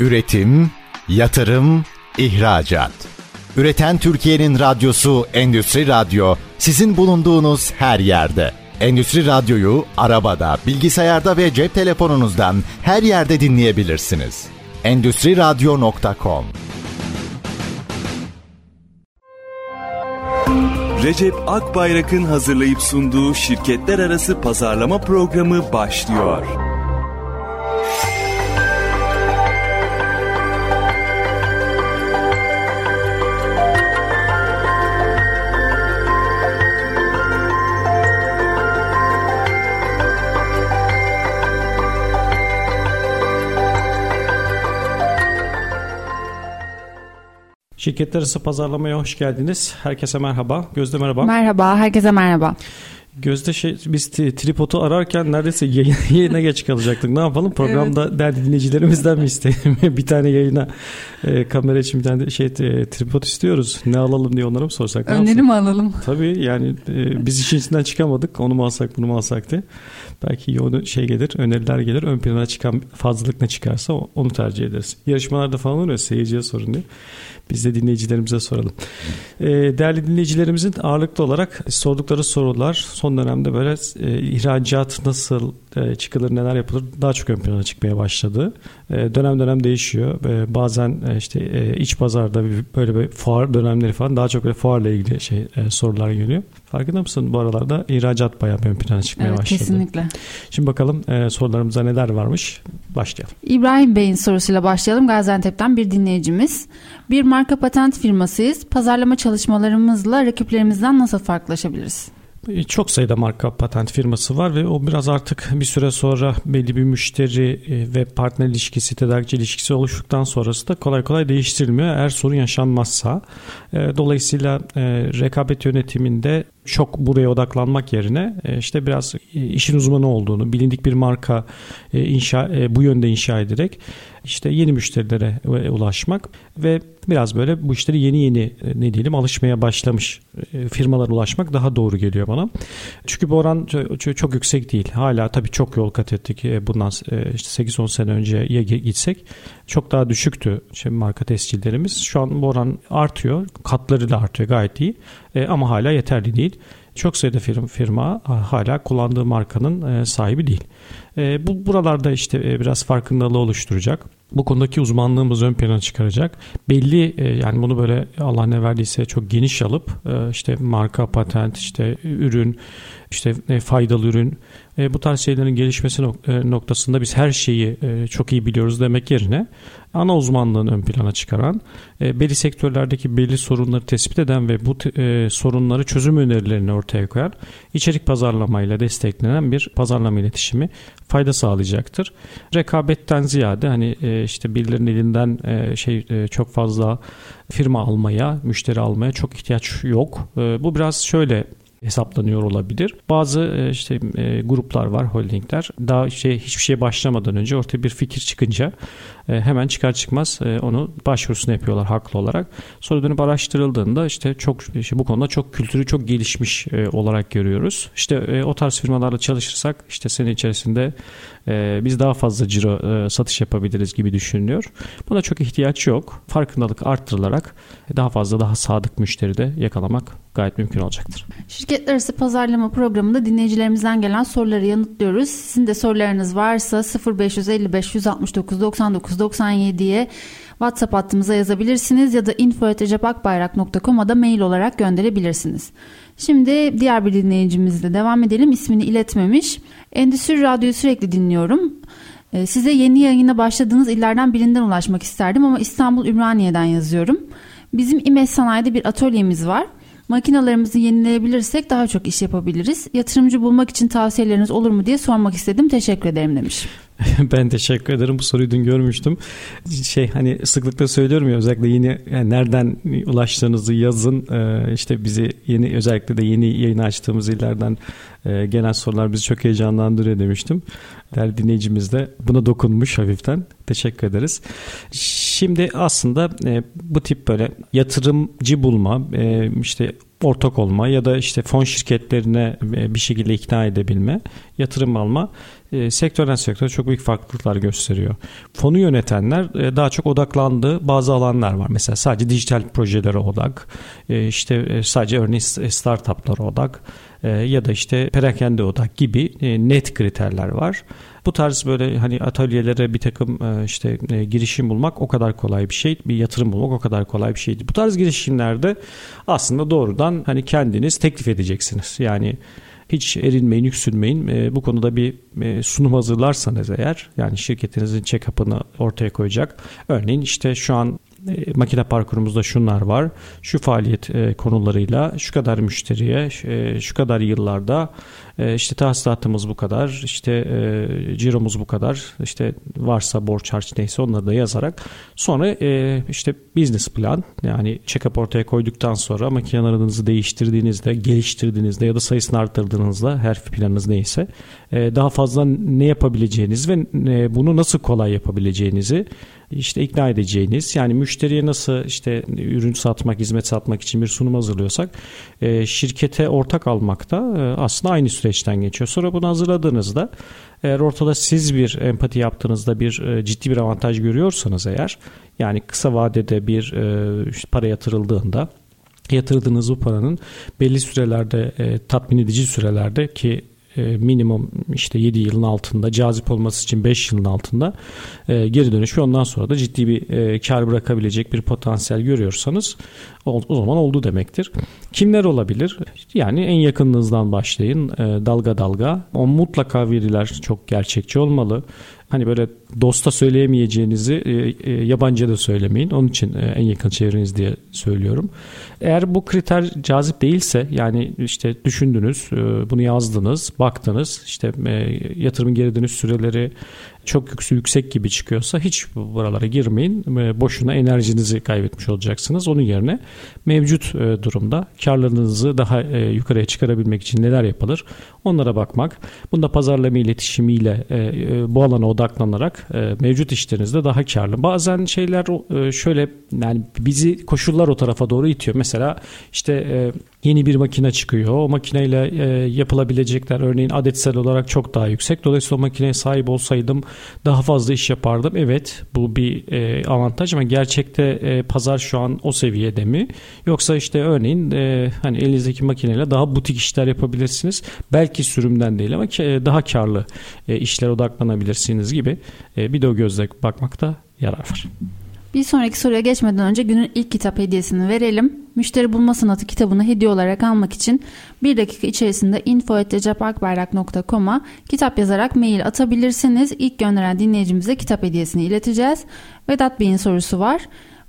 Üretim, yatırım, ihracat. Üreten Türkiye'nin radyosu Endüstri Radyo sizin bulunduğunuz her yerde. Endüstri Radyo'yu arabada, bilgisayarda ve cep telefonunuzdan her yerde dinleyebilirsiniz. Endüstri Radyo.com Recep Akbayrak'ın hazırlayıp sunduğu şirketler arası pazarlama programı başlıyor. Şirketler arası pazarlamaya hoş geldiniz. Herkese merhaba. Gözde merhaba. Merhaba, herkese merhaba. Gözde şey biz tripodu ararken neredeyse yayına, yayına geç kalacaktık. Ne yapalım? Programda evet. değerli dinleyicilerimizden mi isteyelim? bir tane yayına e, kamera için bir tane şey e, tripod istiyoruz. Ne alalım diye onlara mı sorsak? Öneri mi alalım? Tabii yani e, biz işin içinden çıkamadık. Onu mu alsak bunu mu alsak diye. Belki yoğun şey gelir, öneriler gelir. Ön plana çıkan fazlalık ne çıkarsa onu tercih ederiz. Yarışmalarda falan oluyor seyirciye sorun diye. Biz de dinleyicilerimize soralım. E, değerli dinleyicilerimizin ağırlıklı olarak sordukları sorular son dönemde böyle e, ihracat nasıl e, çıkılır, neler yapılır daha çok ön plana çıkmaya başladı. E, dönem dönem değişiyor. E, bazen e, işte e, iç pazarda bir, böyle bir fuar dönemleri falan daha çok böyle fuarla ilgili şey e, sorular geliyor. Farkında mısın bu aralarda ihracat bayağı ön plana çıkmaya evet, başladı. Kesinlikle. Şimdi bakalım e, sorularımıza neler varmış. Başlayalım. İbrahim Bey'in sorusuyla başlayalım. Gaziantep'ten bir dinleyicimiz. Bir marka patent firmasıyız. Pazarlama çalışmalarımızla rakiplerimizden nasıl farklılaşabiliriz? E, çok sayıda marka patent firması var ve o biraz artık bir süre sonra belli bir müşteri e, ve partner ilişkisi, tedarikçi ilişkisi oluştuktan sonrası da kolay kolay değiştirilmiyor eğer sorun yaşanmazsa. E, dolayısıyla rekabet yönetiminde çok buraya odaklanmak yerine işte biraz işin uzmanı olduğunu, bilindik bir marka inşa bu yönde inşa ederek işte yeni müşterilere ulaşmak ve biraz böyle bu işleri yeni yeni e, ne diyelim alışmaya başlamış e, firmalara ulaşmak daha doğru geliyor bana. Çünkü bu oran çok yüksek değil. Hala tabii çok yol kat ettik. E, bundan işte 8-10 sene önceye gitsek çok daha düşüktü şey, marka tescillerimiz. Şu an bu oran artıyor. Katları da artıyor gayet iyi. Ama hala yeterli değil çok sayıda firma, firma hala kullandığı markanın sahibi değil. Bu buralarda işte biraz farkındalığı oluşturacak bu konudaki uzmanlığımızı ön plana çıkaracak. Belli e, yani bunu böyle Allah ne verdiyse çok geniş alıp e, işte marka, patent, işte ürün, işte e, faydalı ürün bu tarz şeylerin gelişmesi noktasında biz her şeyi çok iyi biliyoruz demek yerine ana uzmanlığını ön plana çıkaran, belli sektörlerdeki belli sorunları tespit eden ve bu sorunları çözüm önerilerini ortaya koyan içerik pazarlamayla desteklenen bir pazarlama iletişimi fayda sağlayacaktır. Rekabetten ziyade hani işte birilerinin elinden şey çok fazla firma almaya, müşteri almaya çok ihtiyaç yok. Bu biraz şöyle hesaplanıyor olabilir. Bazı e, işte e, gruplar var, holdingler. Daha işte hiçbir şeye başlamadan önce ortaya bir fikir çıkınca hemen çıkar çıkmaz onu başvurusunu yapıyorlar haklı olarak. Sonra dönüp araştırıldığında işte çok işte bu konuda çok kültürü çok gelişmiş olarak görüyoruz. İşte o tarz firmalarla çalışırsak işte sene içerisinde biz daha fazla ciro satış yapabiliriz gibi düşünülüyor. Buna çok ihtiyaç yok. Farkındalık arttırılarak daha fazla daha sadık müşteri de yakalamak gayet mümkün olacaktır. Şirketler arası pazarlama programında dinleyicilerimizden gelen soruları yanıtlıyoruz. Sizin de sorularınız varsa 0555 169 99 97'ye WhatsApp hattımıza yazabilirsiniz ya da info.recepakbayrak.com'a da mail olarak gönderebilirsiniz. Şimdi diğer bir dinleyicimizle devam edelim. İsmini iletmemiş. Endüstri Radyo'yu sürekli dinliyorum. Ee, size yeni yayına başladığınız illerden birinden ulaşmak isterdim ama İstanbul Ümraniye'den yazıyorum. Bizim İMES Sanayi'de bir atölyemiz var. Makinalarımızı yenileyebilirsek daha çok iş yapabiliriz. Yatırımcı bulmak için tavsiyeleriniz olur mu diye sormak istedim. Teşekkür ederim demiş. ben teşekkür ederim. Bu soruyu dün görmüştüm. Şey hani sıklıkla söylüyorum ya özellikle yeni yani nereden ulaştığınızı yazın. Ee, işte bizi yeni özellikle de yeni yayın açtığımız illerden e, gelen sorular bizi çok heyecanlandırıyor demiştim. Değerli dinleyicimiz de buna dokunmuş hafiften. Teşekkür ederiz. Şimdi aslında e, bu tip böyle yatırımcı bulma, e, işte ortak olma ya da işte fon şirketlerine e, bir şekilde ikna edebilme, yatırım alma e, sektörden sektöre çok büyük farklılıklar gösteriyor. Fonu yönetenler e, daha çok odaklandığı bazı alanlar var. Mesela sadece dijital projelere odak, e, işte e, sadece örneğin e, startuplara odak e, ya da işte perakende odak gibi e, net kriterler var. Bu tarz böyle hani atölyelere bir takım e, işte e, girişim bulmak o kadar kolay bir şey. Bir yatırım bulmak o kadar kolay bir şeydi. Bu tarz girişimlerde aslında doğrudan hani kendiniz teklif edeceksiniz. Yani hiç erinmeyin, yüksülmeyin. E, bu konuda bir sunum hazırlarsanız eğer yani şirketinizin check-up'ını ortaya koyacak. Örneğin işte şu an e, makine parkurumuzda şunlar var. Şu faaliyet e, konularıyla şu kadar müşteriye e, şu kadar yıllarda e, işte tahsilatımız bu kadar, işte ciromuz bu kadar, işte varsa borç harç neyse onları da yazarak sonra işte business plan yani check-up ortaya koyduktan sonra makinelerinizi değiştirdiğinizde, geliştirdiğinizde ya da sayısını arttırdığınızda her planınız neyse daha fazla ne yapabileceğiniz ve bunu nasıl kolay yapabileceğinizi işte ikna edeceğiniz yani müşteriye nasıl işte ürün satmak, hizmet satmak için bir sunum hazırlıyorsak e, şirkete ortak almak da e, aslında aynı süreçten geçiyor. Sonra bunu hazırladığınızda eğer ortada siz bir empati yaptığınızda bir e, ciddi bir avantaj görüyorsanız eğer yani kısa vadede bir para yatırıldığında yatırdığınız bu paranın belli sürelerde tatmin edici sürelerde ki minimum işte 7 yılın altında cazip olması için 5 yılın altında e, geri dönüş ve ondan sonra da ciddi bir e, kar bırakabilecek bir potansiyel görüyorsanız o zaman oldu demektir. Kimler olabilir? Yani en yakınınızdan başlayın dalga dalga. O mutlaka veriler çok gerçekçi olmalı. Hani böyle dosta söyleyemeyeceğinizi e, e, yabancıya da söylemeyin. Onun için e, en yakın çevreniz diye söylüyorum. Eğer bu kriter cazip değilse yani işte düşündünüz, e, bunu yazdınız, baktınız, işte e, yatırımın geri dönüş süreleri çok yüksek gibi çıkıyorsa hiç buralara girmeyin. E, boşuna enerjinizi kaybetmiş olacaksınız. Onun yerine mevcut e, durumda karlarınızı daha e, yukarıya çıkarabilmek için neler yapılır? Onlara bakmak. Bunda pazarlama iletişimiyle bu alana odaklanarak mevcut işlerinizde daha karlı. Bazen şeyler şöyle yani bizi koşullar o tarafa doğru itiyor. Mesela işte yeni bir makine çıkıyor. O makineyle e, yapılabilecekler örneğin adetsel olarak çok daha yüksek. Dolayısıyla o makineye sahip olsaydım daha fazla iş yapardım. Evet bu bir e, avantaj ama gerçekte e, pazar şu an o seviyede mi? Yoksa işte örneğin e, hani elinizdeki makineyle daha butik işler yapabilirsiniz. Belki sürümden değil ama e, daha karlı e, işlere odaklanabilirsiniz gibi e, bir de o gözle bakmakta yarar var. Bir sonraki soruya geçmeden önce günün ilk kitap hediyesini verelim. Müşteri Bulma Sanatı kitabını hediye olarak almak için bir dakika içerisinde info.recepakbayrak.com'a kitap yazarak mail atabilirsiniz. İlk gönderen dinleyicimize kitap hediyesini ileteceğiz. Vedat Bey'in sorusu var.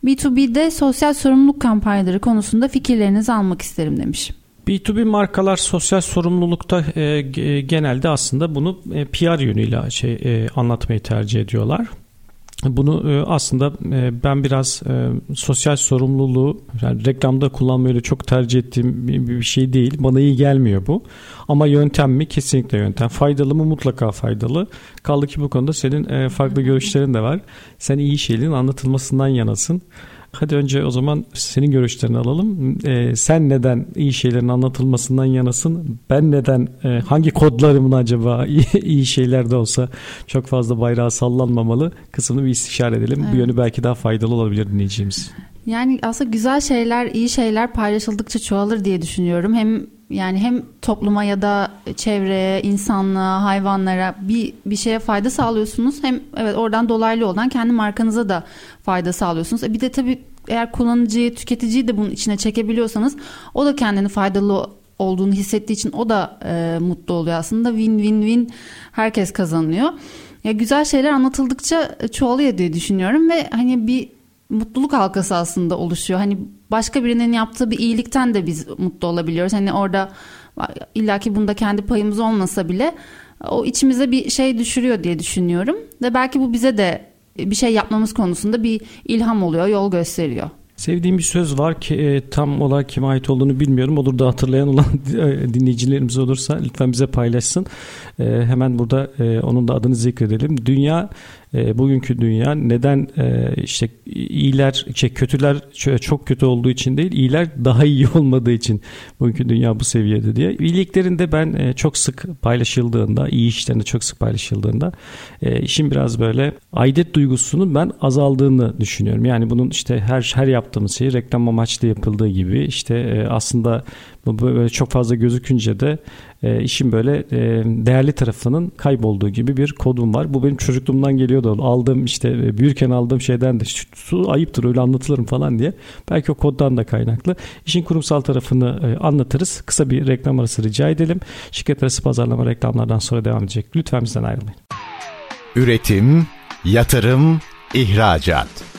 B2B'de sosyal sorumluluk kampanyaları konusunda fikirlerinizi almak isterim demiş. B2B markalar sosyal sorumlulukta e, genelde aslında bunu e, PR yönüyle şey e, anlatmayı tercih ediyorlar. Bunu e, aslında e, ben biraz e, sosyal sorumluluğu yani reklamda kullanmayı çok tercih ettiğim bir şey değil. Bana iyi gelmiyor bu. Ama yöntem mi? Kesinlikle yöntem. Faydalı mı? Mutlaka faydalı. Kaldı ki bu konuda senin farklı görüşlerin de var. Sen iyi şeylerin anlatılmasından yanasın. Hadi önce o zaman senin görüşlerini alalım. Ee, sen neden iyi şeylerin anlatılmasından yanasın? Ben neden e, hangi kodlarımın acaba iyi, iyi şeyler de olsa çok fazla bayrağı sallanmamalı kısmını bir istişare edelim. Evet. Bu yönü belki daha faydalı olabilir dinleyeceğimiz. Yani aslında güzel şeyler, iyi şeyler paylaşıldıkça çoğalır diye düşünüyorum. Hem yani hem topluma ya da çevreye, insanlığa, hayvanlara bir bir şeye fayda sağlıyorsunuz. Hem evet oradan dolaylı olan kendi markanıza da fayda sağlıyorsunuz. E bir de tabii eğer kullanıcıyı, tüketiciyi de bunun içine çekebiliyorsanız o da kendini faydalı olduğunu hissettiği için o da e, mutlu oluyor aslında. Win-win-win herkes kazanıyor. Ya güzel şeyler anlatıldıkça çoğalıyor diye düşünüyorum ve hani bir mutluluk halkası aslında oluşuyor. Hani başka birinin yaptığı bir iyilikten de biz mutlu olabiliyoruz. Hani orada illaki bunda kendi payımız olmasa bile o içimize bir şey düşürüyor diye düşünüyorum. Ve belki bu bize de bir şey yapmamız konusunda bir ilham oluyor, yol gösteriyor. Sevdiğim bir söz var ki e, tam olarak kime ait olduğunu bilmiyorum. Olur da hatırlayan olan e, dinleyicilerimiz olursa lütfen bize paylaşsın. E, hemen burada e, onun da adını zikredelim. Dünya e, bugünkü dünya neden e, işte iyiler şey kötüler çok kötü olduğu için değil iyiler daha iyi olmadığı için bugünkü dünya bu seviyede diye. İyiliklerinde ben e, çok sık paylaşıldığında iyi işlerinde çok sık paylaşıldığında e, işin biraz böyle aidet duygusunun ben azaldığını düşünüyorum. Yani bunun işte her her yaptığımız şey reklam amaçlı yapıldığı gibi işte e, aslında bu böyle çok fazla gözükünce de e, işin böyle e, değerli tarafının kaybolduğu gibi bir kodum var. Bu benim çocukluğumdan geliyordu. Aldığım işte e, büyürken aldığım şeyden de su ayıptır öyle anlatılırım falan diye. Belki o koddan da kaynaklı. İşin kurumsal tarafını e, anlatırız. Kısa bir reklam arası rica edelim. Şirket arası pazarlama reklamlardan sonra devam edecek. Lütfen bizden ayrılmayın. Üretim, yatırım, ihracat.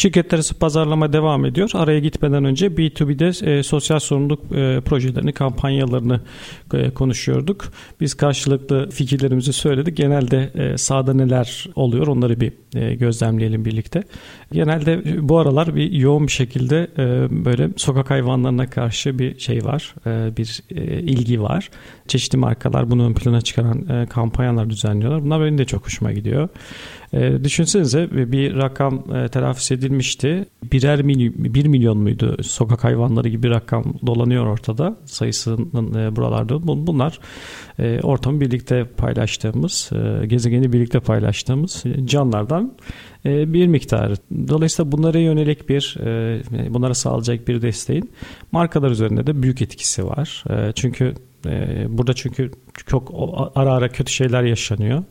Şirketler arası pazarlama devam ediyor. Araya gitmeden önce B2B'de e, sosyal sorumluluk e, projelerini, kampanyalarını e, konuşuyorduk. Biz karşılıklı fikirlerimizi söyledik. Genelde e, sahada neler oluyor onları bir e, gözlemleyelim birlikte. Genelde bu aralar bir yoğun bir şekilde e, böyle sokak hayvanlarına karşı bir şey var, e, bir e, ilgi var. Çeşitli markalar bunu ön plana çıkaran e, kampanyalar düzenliyorlar. Bunlar benim de çok hoşuma gidiyor. E, düşünsenize bir rakam e, telafisi edilmişti. Birer milyon, bir milyon muydu sokak hayvanları gibi bir rakam dolanıyor ortada sayısının e, buralarda. Bunlar e, ortamı birlikte paylaştığımız, e, gezegeni birlikte paylaştığımız canlardan e, bir miktarı. Dolayısıyla bunlara yönelik bir, e, bunlara sağlayacak bir desteğin markalar üzerinde de büyük etkisi var. E, çünkü e, burada çünkü çok ara ara kötü şeyler yaşanıyor.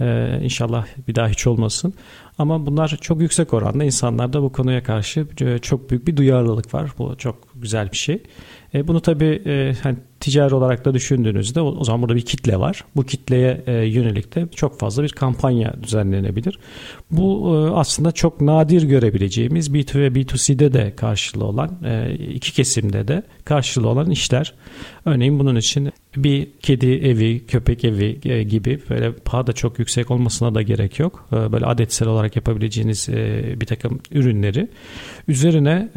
Ee, inşallah bir daha hiç olmasın. Ama bunlar çok yüksek oranda insanlarda bu konuya karşı e, çok büyük bir duyarlılık var. Bu çok güzel bir şey. E, bunu tabii e, hani ticari olarak da düşündüğünüzde o, zaman burada bir kitle var. Bu kitleye e, yönelik de çok fazla bir kampanya düzenlenebilir. Bu e, aslında çok nadir görebileceğimiz B2 ve B2C'de de karşılığı olan e, iki kesimde de karşılığı olan işler. Örneğin bunun için bir kedi evi, köpek evi e, gibi böyle paha da çok yüksek olmasına da gerek yok. E, böyle adetsel olarak yapabileceğiniz e, bir takım ürünleri üzerine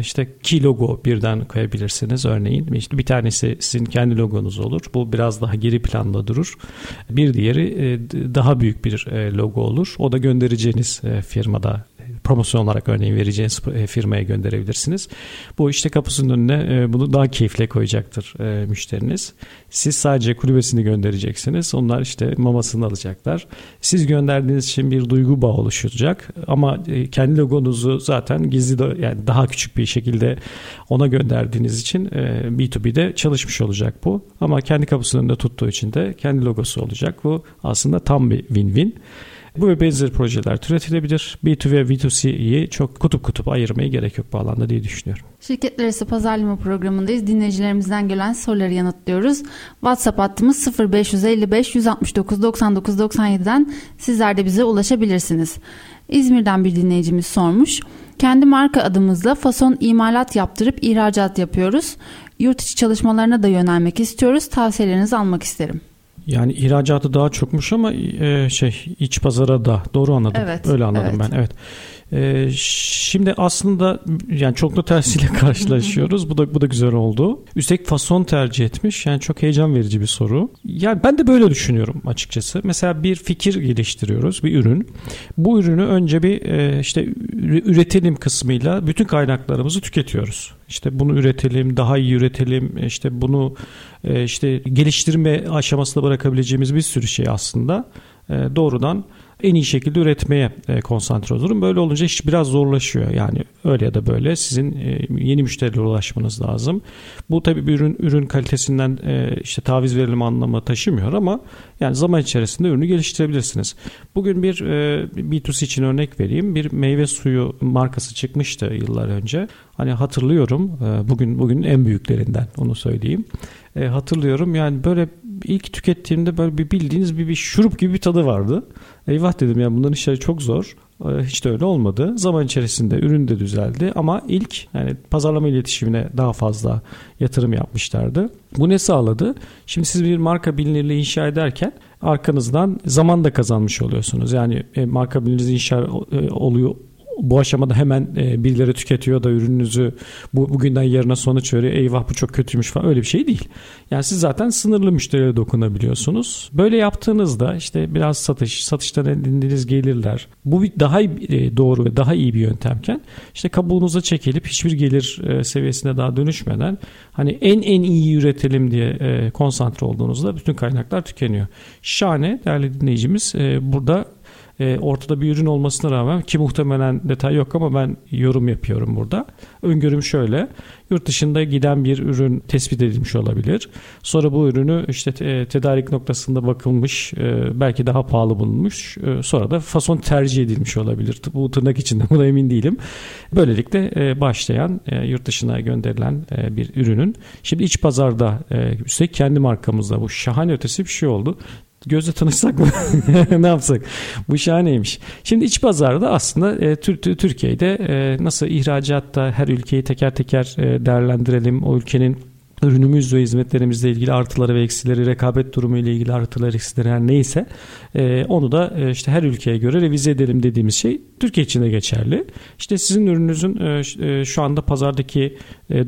işte ki logo birden koyabilirsiniz örneğin. İşte bir tanesi sizin kendi logonuz olur. Bu biraz daha geri planda durur. Bir diğeri daha büyük bir logo olur. O da göndereceğiniz firmada promosyon olarak örneğin vereceğiniz e, firmaya gönderebilirsiniz. Bu işte kapısının önüne e, bunu daha keyifle koyacaktır e, müşteriniz. Siz sadece kulübesini göndereceksiniz. Onlar işte mamasını alacaklar. Siz gönderdiğiniz için bir duygu bağı oluşacak. Ama kendi logonuzu zaten gizli de, yani daha küçük bir şekilde ona gönderdiğiniz için B2B'de çalışmış olacak bu. Ama kendi kapısının önünde tuttuğu için de kendi logosu olacak. Bu aslında tam bir win-win. Bu ve benzer projeler türetilebilir. B2 ve B2C'yi çok kutup kutup ayırmaya gerek yok bu alanda diye düşünüyorum. Şirketler arası pazarlama programındayız. Dinleyicilerimizden gelen soruları yanıtlıyoruz. WhatsApp hattımız 0555 169 99 97'den sizler de bize ulaşabilirsiniz. İzmir'den bir dinleyicimiz sormuş. Kendi marka adımızla fason imalat yaptırıp ihracat yapıyoruz. Yurt içi çalışmalarına da yönelmek istiyoruz. Tavsiyelerinizi almak isterim. Yani ihracatı daha çokmuş ama e, şey iç pazara da doğru anladım. Evet, Öyle anladım evet. ben. Evet. Ee, şimdi aslında yani çok da tersiyle karşılaşıyoruz. bu da bu da güzel oldu. Üstelik fason tercih etmiş. Yani çok heyecan verici bir soru. Yani ben de böyle düşünüyorum açıkçası. Mesela bir fikir geliştiriyoruz, bir ürün. Bu ürünü önce bir e, işte üretelim kısmıyla bütün kaynaklarımızı tüketiyoruz. İşte bunu üretelim, daha iyi üretelim. İşte bunu e, işte geliştirme aşamasında bırakabileceğimiz bir sürü şey aslında e, doğrudan en iyi şekilde üretmeye e, konsantre olurum. Böyle olunca iş biraz zorlaşıyor. Yani öyle ya da böyle sizin e, yeni müşterilere ulaşmanız lazım. Bu tabii bir ürün ürün kalitesinden e, işte taviz verelim anlamı taşımıyor ama yani zaman içerisinde ürünü geliştirebilirsiniz. Bugün bir B2C için örnek vereyim. Bir meyve suyu markası çıkmıştı yıllar önce. Hani hatırlıyorum bugün bugün en büyüklerinden onu söyleyeyim. Hatırlıyorum yani böyle ilk tükettiğimde böyle bir bildiğiniz bir, bir şurup gibi bir tadı vardı. Eyvah dedim ya bunların işleri çok zor. Ee, hiç de öyle olmadı. Zaman içerisinde ürün de düzeldi ama ilk yani pazarlama iletişimine daha fazla yatırım yapmışlardı. Bu ne sağladı? Şimdi siz bir marka bilinirliği inşa ederken arkanızdan zaman da kazanmış oluyorsunuz. Yani e, marka bilinirliği inşa e, oluyor bu aşamada hemen e, birileri tüketiyor da ürününüzü bu bugünden yarına sonuç veriyor. Eyvah bu çok kötüymüş falan öyle bir şey değil. Yani siz zaten sınırlı müşterilere dokunabiliyorsunuz. Böyle yaptığınızda işte biraz satış, satıştan edindiğiniz gelirler. Bu bir daha e, doğru ve daha iyi bir yöntemken işte kabuğunuza çekilip hiçbir gelir e, seviyesine daha dönüşmeden hani en en iyi üretelim diye e, konsantre olduğunuzda bütün kaynaklar tükeniyor. Şahane değerli dinleyicimiz e, burada e, ortada bir ürün olmasına rağmen ki muhtemelen detay yok ama ben yorum yapıyorum burada. Öngörüm şöyle. Yurt dışında giden bir ürün tespit edilmiş olabilir. Sonra bu ürünü işte tedarik noktasında bakılmış, e, belki daha pahalı bulunmuş. E, sonra da fason tercih edilmiş olabilir. Bu tırnak içinde buna emin değilim. Böylelikle e, başlayan yurt dışına gönderilen bir ürünün şimdi iç pazarda üstelik kendi markamızda bu şahane ötesi bir şey oldu gözle tanışsak mı? ne yapsak? Bu şahaneymiş. Şimdi iç pazarda aslında e, Türkiye'de e, nasıl ihracatta her ülkeyi teker teker e, değerlendirelim. O ülkenin ürünümüz ve hizmetlerimizle ilgili artıları ve eksileri, rekabet durumu ile ilgili artıları, eksileri her neyse onu da işte her ülkeye göre revize edelim dediğimiz şey Türkiye için de geçerli. İşte sizin ürününüzün şu anda pazardaki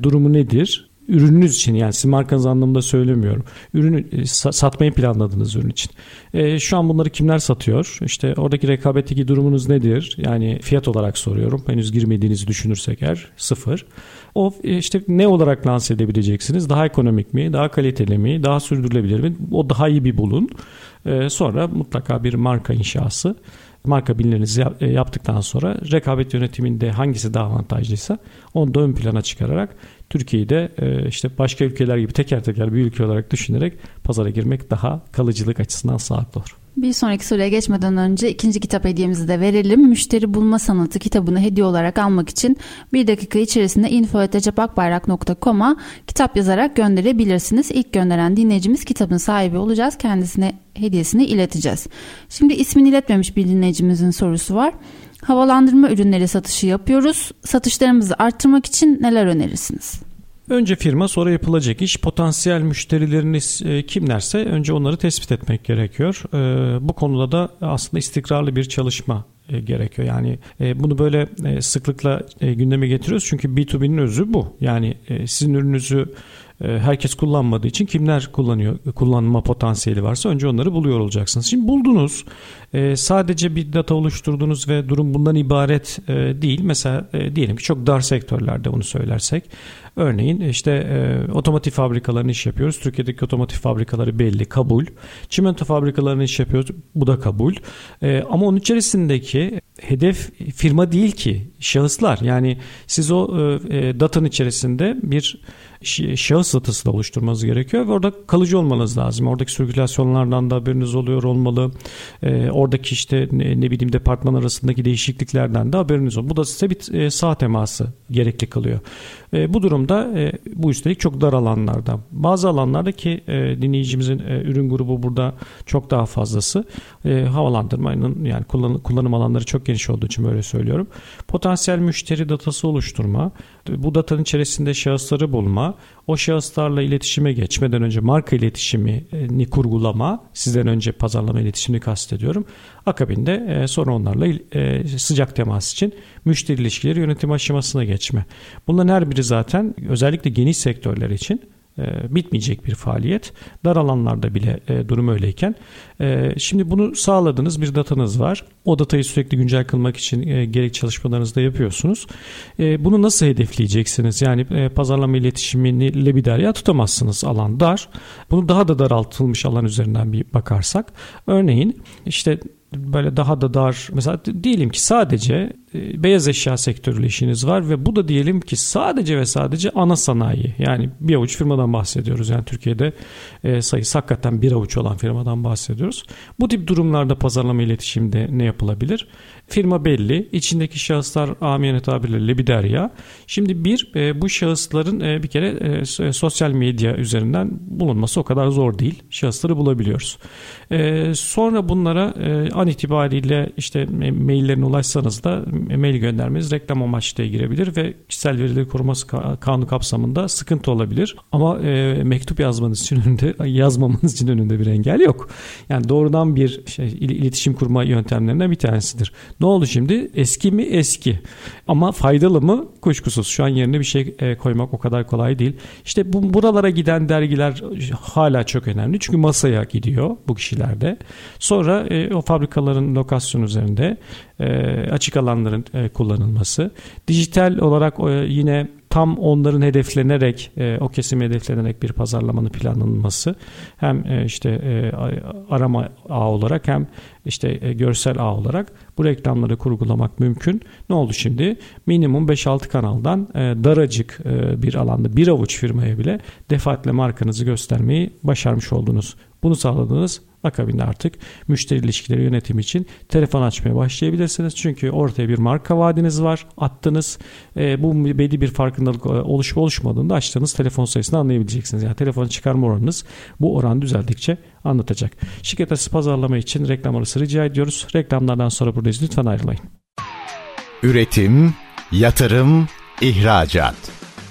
durumu nedir? Ürününüz için yani sizin markanız anlamında söylemiyorum. Ürünü e, satmayı planladığınız ürün için. E, şu an bunları kimler satıyor? İşte oradaki rekabetteki durumunuz nedir? Yani fiyat olarak soruyorum. Henüz girmediğinizi düşünürsek eğer sıfır. O e, işte ne olarak lanse edebileceksiniz? Daha ekonomik mi? Daha kaliteli mi? Daha sürdürülebilir mi? O daha iyi bir bulun. E, sonra mutlaka bir marka inşası marka bilinirinizi e, yaptıktan sonra rekabet yönetiminde hangisi daha avantajlıysa onu da ön plana çıkararak Türkiye'yi de e, işte başka ülkeler gibi teker teker bir ülke olarak düşünerek pazara girmek daha kalıcılık açısından sağlıklı olur. Bir sonraki soruya geçmeden önce ikinci kitap hediyemizi de verelim. Müşteri Bulma Sanatı kitabını hediye olarak almak için bir dakika içerisinde info.cepakbayrak.com'a kitap yazarak gönderebilirsiniz. İlk gönderen dinleyicimiz kitabın sahibi olacağız. Kendisine hediyesini ileteceğiz. Şimdi ismini iletmemiş bir dinleyicimizin sorusu var. Havalandırma ürünleri satışı yapıyoruz. Satışlarımızı arttırmak için neler önerirsiniz? Önce firma sonra yapılacak iş potansiyel müşterileriniz e, kimlerse önce onları tespit etmek gerekiyor. E, bu konuda da aslında istikrarlı bir çalışma e, gerekiyor. Yani bunu böyle sıklıkla gündeme getiriyoruz çünkü B2B'nin özü bu. Yani sizin ürününüzü herkes kullanmadığı için kimler kullanıyor kullanma potansiyeli varsa önce onları buluyor olacaksınız. Şimdi buldunuz sadece bir data oluşturdunuz ve durum bundan ibaret değil. Mesela diyelim ki çok dar sektörlerde bunu söylersek Örneğin işte e, otomotiv fabrikalarını iş yapıyoruz. Türkiye'deki otomotiv fabrikaları belli, kabul. Çimento fabrikalarını iş yapıyoruz. Bu da kabul. E, ama onun içerisindeki hedef firma değil ki şahıslar. Yani siz o e, e datanın içerisinde bir şahıs datası da oluşturmanız gerekiyor ve orada kalıcı olmanız lazım. Oradaki sirkülasyonlardan da haberiniz oluyor olmalı. E, oradaki işte ne, ne bileyim departman arasındaki değişikliklerden de haberiniz olmalı. Bu da size bir e, sağ teması gerekli kılıyor. E, bu durumda e, bu üstelik çok dar alanlarda. Bazı alanlarda ki e, dinleyicimizin e, ürün grubu burada çok daha fazlası. E, havalandırmanın yani kullan, kullanım alanları çok geniş olduğu için böyle söylüyorum. Potansiyel müşteri datası oluşturma, bu datanın içerisinde şahısları bulma, o şahıslarla iletişime geçmeden önce marka iletişimini kurgulama, sizden önce pazarlama iletişimini kastediyorum. Akabinde e, sonra onlarla e, sıcak temas için müşteri ilişkileri yönetim aşamasına geçme. Bunların her biri zaten özellikle geniş sektörler için bitmeyecek bir faaliyet. Dar alanlarda bile e, durum öyleyken. E, şimdi bunu sağladınız bir datanız var. O datayı sürekli güncel kılmak için gerek çalışmalarınızı da yapıyorsunuz. Bunu nasıl hedefleyeceksiniz? Yani pazarlama iletişimini lebiderya tutamazsınız alan dar. Bunu daha da daraltılmış alan üzerinden bir bakarsak. Örneğin işte böyle daha da dar mesela diyelim ki sadece e, beyaz eşya sektörüyle işiniz var ve bu da diyelim ki sadece ve sadece ana sanayi yani bir avuç firmadan bahsediyoruz yani Türkiye'de e, sayısı hakikaten bir avuç olan firmadan bahsediyoruz. Bu tip durumlarda pazarlama iletişimde ne yapılabilir? Firma belli. içindeki şahıslar amiyane tabirle lebiderya. Şimdi bir e, bu şahısların e, bir kere e, e, sosyal medya üzerinden bulunması o kadar zor değil. Şahısları bulabiliyoruz. E, sonra bunlara e, an itibariyle işte maillerine ulaşsanız da mail göndermeniz reklam amaçlı girebilir ve kişisel verileri koruması kanunu kapsamında sıkıntı olabilir. Ama e, mektup yazmanız için önünde yazmamanız için önünde bir engel yok. Yani doğrudan bir şey, iletişim kurma yöntemlerinden bir tanesidir. Ne oldu şimdi? Eski mi? Eski. Ama faydalı mı? Kuşkusuz. Şu an yerine bir şey e, koymak o kadar kolay değil. İşte bu buralara giden dergiler hala çok önemli. Çünkü masaya gidiyor bu kişilerde. Sonra e, o fabrikaların lokasyon üzerinde e, açık alanların e, kullanılması. Dijital olarak e, yine tam onların hedeflenerek e, o kesim hedeflenerek bir pazarlamanın planlanması hem e, işte e, arama ağ olarak hem işte görsel ağ olarak bu reklamları kurgulamak mümkün. Ne oldu şimdi? Minimum 5-6 kanaldan daracık bir alanda bir avuç firmaya bile defaatle markanızı göstermeyi başarmış oldunuz. Bunu sağladınız Akabinde artık müşteri ilişkileri yönetimi için telefon açmaya başlayabilirsiniz. Çünkü ortaya bir marka vaadiniz var. Attınız. E, bu belli bir farkındalık e, oluşup oluşmadığında açtığınız telefon sayısını anlayabileceksiniz. Yani telefonu çıkarma oranınız bu oran düzeldikçe anlatacak. Şirket arası pazarlama için reklam arası rica ediyoruz. Reklamlardan sonra buradayız. Lütfen ayrılmayın. Üretim, yatırım, ihracat.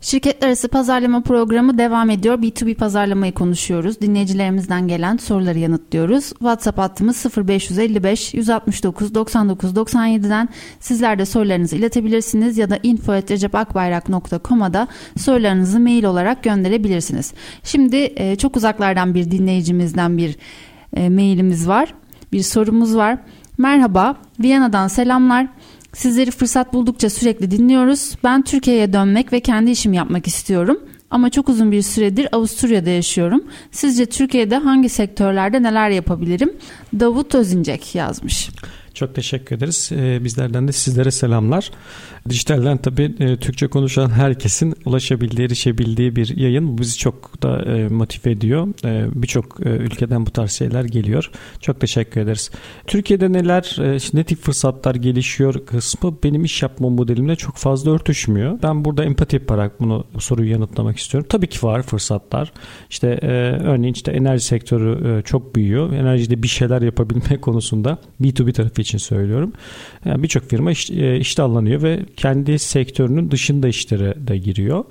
Şirketler arası pazarlama programı devam ediyor. B2B pazarlamayı konuşuyoruz. Dinleyicilerimizden gelen soruları yanıtlıyoruz. WhatsApp hattımız 0555 169 99 97'den sizler de sorularınızı iletebilirsiniz ya da info.recepakbayrak.com'a da sorularınızı mail olarak gönderebilirsiniz. Şimdi e, çok uzaklardan bir dinleyicimizden bir e, mailimiz var. Bir sorumuz var. Merhaba, Viyana'dan selamlar. Sizleri fırsat buldukça sürekli dinliyoruz. Ben Türkiye'ye dönmek ve kendi işimi yapmak istiyorum. Ama çok uzun bir süredir Avusturya'da yaşıyorum. Sizce Türkiye'de hangi sektörlerde neler yapabilirim? Davut Özincek yazmış. Çok teşekkür ederiz. Ee, bizlerden de sizlere selamlar. Dijitalden tabii e, Türkçe konuşan herkesin ulaşabildiği, erişebildiği bir yayın. Bu bizi çok da e, motive ediyor. E, birçok ülkeden bu tarz şeyler geliyor. Çok teşekkür ederiz. Türkiye'de neler, ne tip fırsatlar gelişiyor kısmı benim iş yapma modelimle çok fazla örtüşmüyor. Ben burada empati yaparak bunu bu soruyu yanıtlamak istiyorum. Tabii ki var fırsatlar. İşte örneğin işte enerji sektörü çok büyüyor. Enerjide bir şeyler yapabilme konusunda B2B tarafı için söylüyorum. Yani birçok firma iş, iştahlanıyor ve kendi sektörünün dışında işlere de giriyor.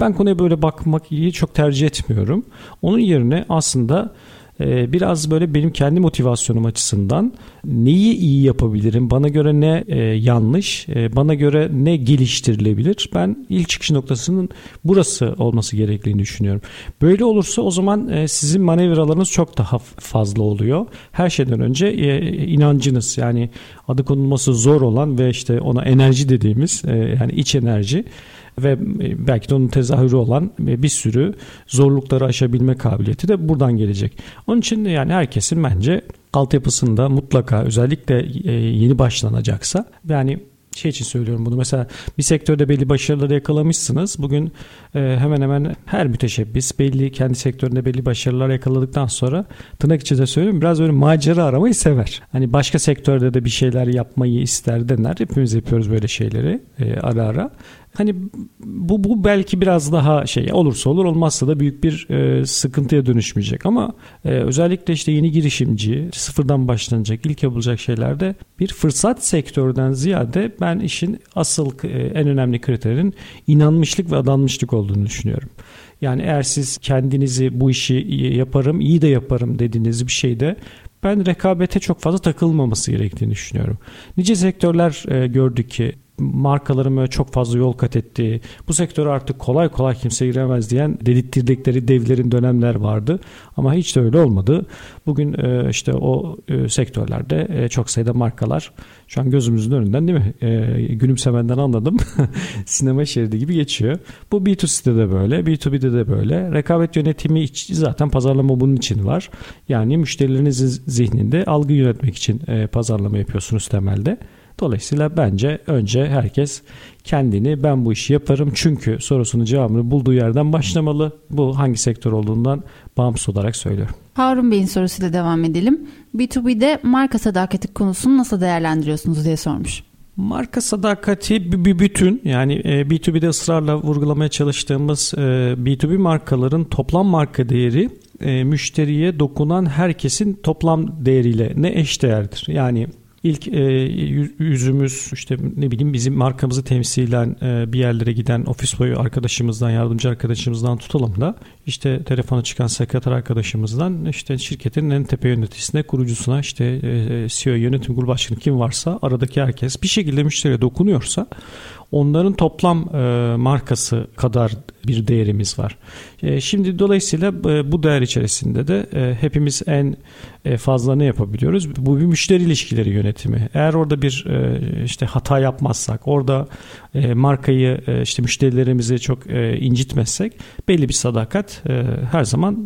Ben konuya böyle bakmak çok tercih etmiyorum. Onun yerine aslında biraz böyle benim kendi motivasyonum açısından neyi iyi yapabilirim, bana göre ne e, yanlış, e, bana göre ne geliştirilebilir. Ben ilk çıkış noktasının burası olması gerektiğini düşünüyorum. Böyle olursa o zaman e, sizin manevralarınız çok daha fazla oluyor. Her şeyden önce inancınız yani adı konulması zor olan ve işte ona enerji dediğimiz yani iç enerji ve e, belki de onun tezahürü olan bir sürü zorlukları aşabilme kabiliyeti de buradan gelecek. Onun için yani herkesin bence altyapısında mutlaka özellikle e, yeni başlanacaksa yani şey için söylüyorum bunu. Mesela bir sektörde belli başarıları yakalamışsınız. Bugün e, hemen hemen her müteşebbis belli kendi sektöründe belli başarılar yakaladıktan sonra tırnak içinde söylüyorum biraz böyle macera aramayı sever. Hani başka sektörde de bir şeyler yapmayı ister dener. Hepimiz yapıyoruz böyle şeyleri e, ara ara. Hani bu, bu belki biraz daha şey olursa olur olmazsa da büyük bir e, sıkıntıya dönüşmeyecek ama e, özellikle işte yeni girişimci sıfırdan başlanacak ilk yapılacak şeylerde bir fırsat sektörden ziyade ben işin asıl e, en önemli kriterin inanmışlık ve adanmışlık olduğunu düşünüyorum. Yani eğer siz kendinizi bu işi yaparım, iyi de yaparım dediğiniz bir şeyde ben rekabete çok fazla takılmaması gerektiğini düşünüyorum. Nice sektörler e, gördük ki markaların böyle çok fazla yol kat ettiği, bu sektöre artık kolay kolay kimse giremez diyen delirttirdikleri devlerin dönemler vardı. Ama hiç de öyle olmadı. Bugün e, işte o e, sektörlerde e, çok sayıda markalar şu an gözümüzün önünden değil mi? Gülümsemenden anladım. Sinema şeridi gibi geçiyor. Bu B2C'de de böyle, B2B'de de böyle. Rekabet yönetimi zaten pazarlama bunun için var. Yani müşterilerinizin zihninde algı yönetmek için pazarlama yapıyorsunuz temelde. Dolayısıyla bence önce herkes kendini ben bu işi yaparım çünkü sorusunun cevabını bulduğu yerden başlamalı. Bu hangi sektör olduğundan bağımsız olarak söylüyorum. Harun Bey'in sorusuyla devam edelim. B2B'de marka sadakati konusunu nasıl değerlendiriyorsunuz diye sormuş. Marka sadakati bir bütün yani B2B'de e, ısrarla vurgulamaya çalıştığımız B2B e, markaların toplam marka değeri e, müşteriye dokunan herkesin toplam değeriyle ne eş değerdir. Yani İlk e, yüzümüz işte ne bileyim bizim markamızı temsilen e, bir yerlere giden ofis boyu arkadaşımızdan, yardımcı arkadaşımızdan tutalım da işte telefona çıkan sekreter arkadaşımızdan işte şirketin en tepe yöneticisine, kurucusuna işte e, CEO yönetim kurulu başkanı kim varsa aradaki herkes bir şekilde müşteriye dokunuyorsa onların toplam e, markası kadar bir değerimiz var. E, şimdi dolayısıyla e, bu değer içerisinde de e, hepimiz en e, fazla ne yapabiliyoruz? Bu bir müşteri ilişkileri yönetimi. Eğer orada bir e, işte hata yapmazsak, orada e, markayı e, işte müşterilerimizi çok e, incitmezsek belli bir sadakat e, her zaman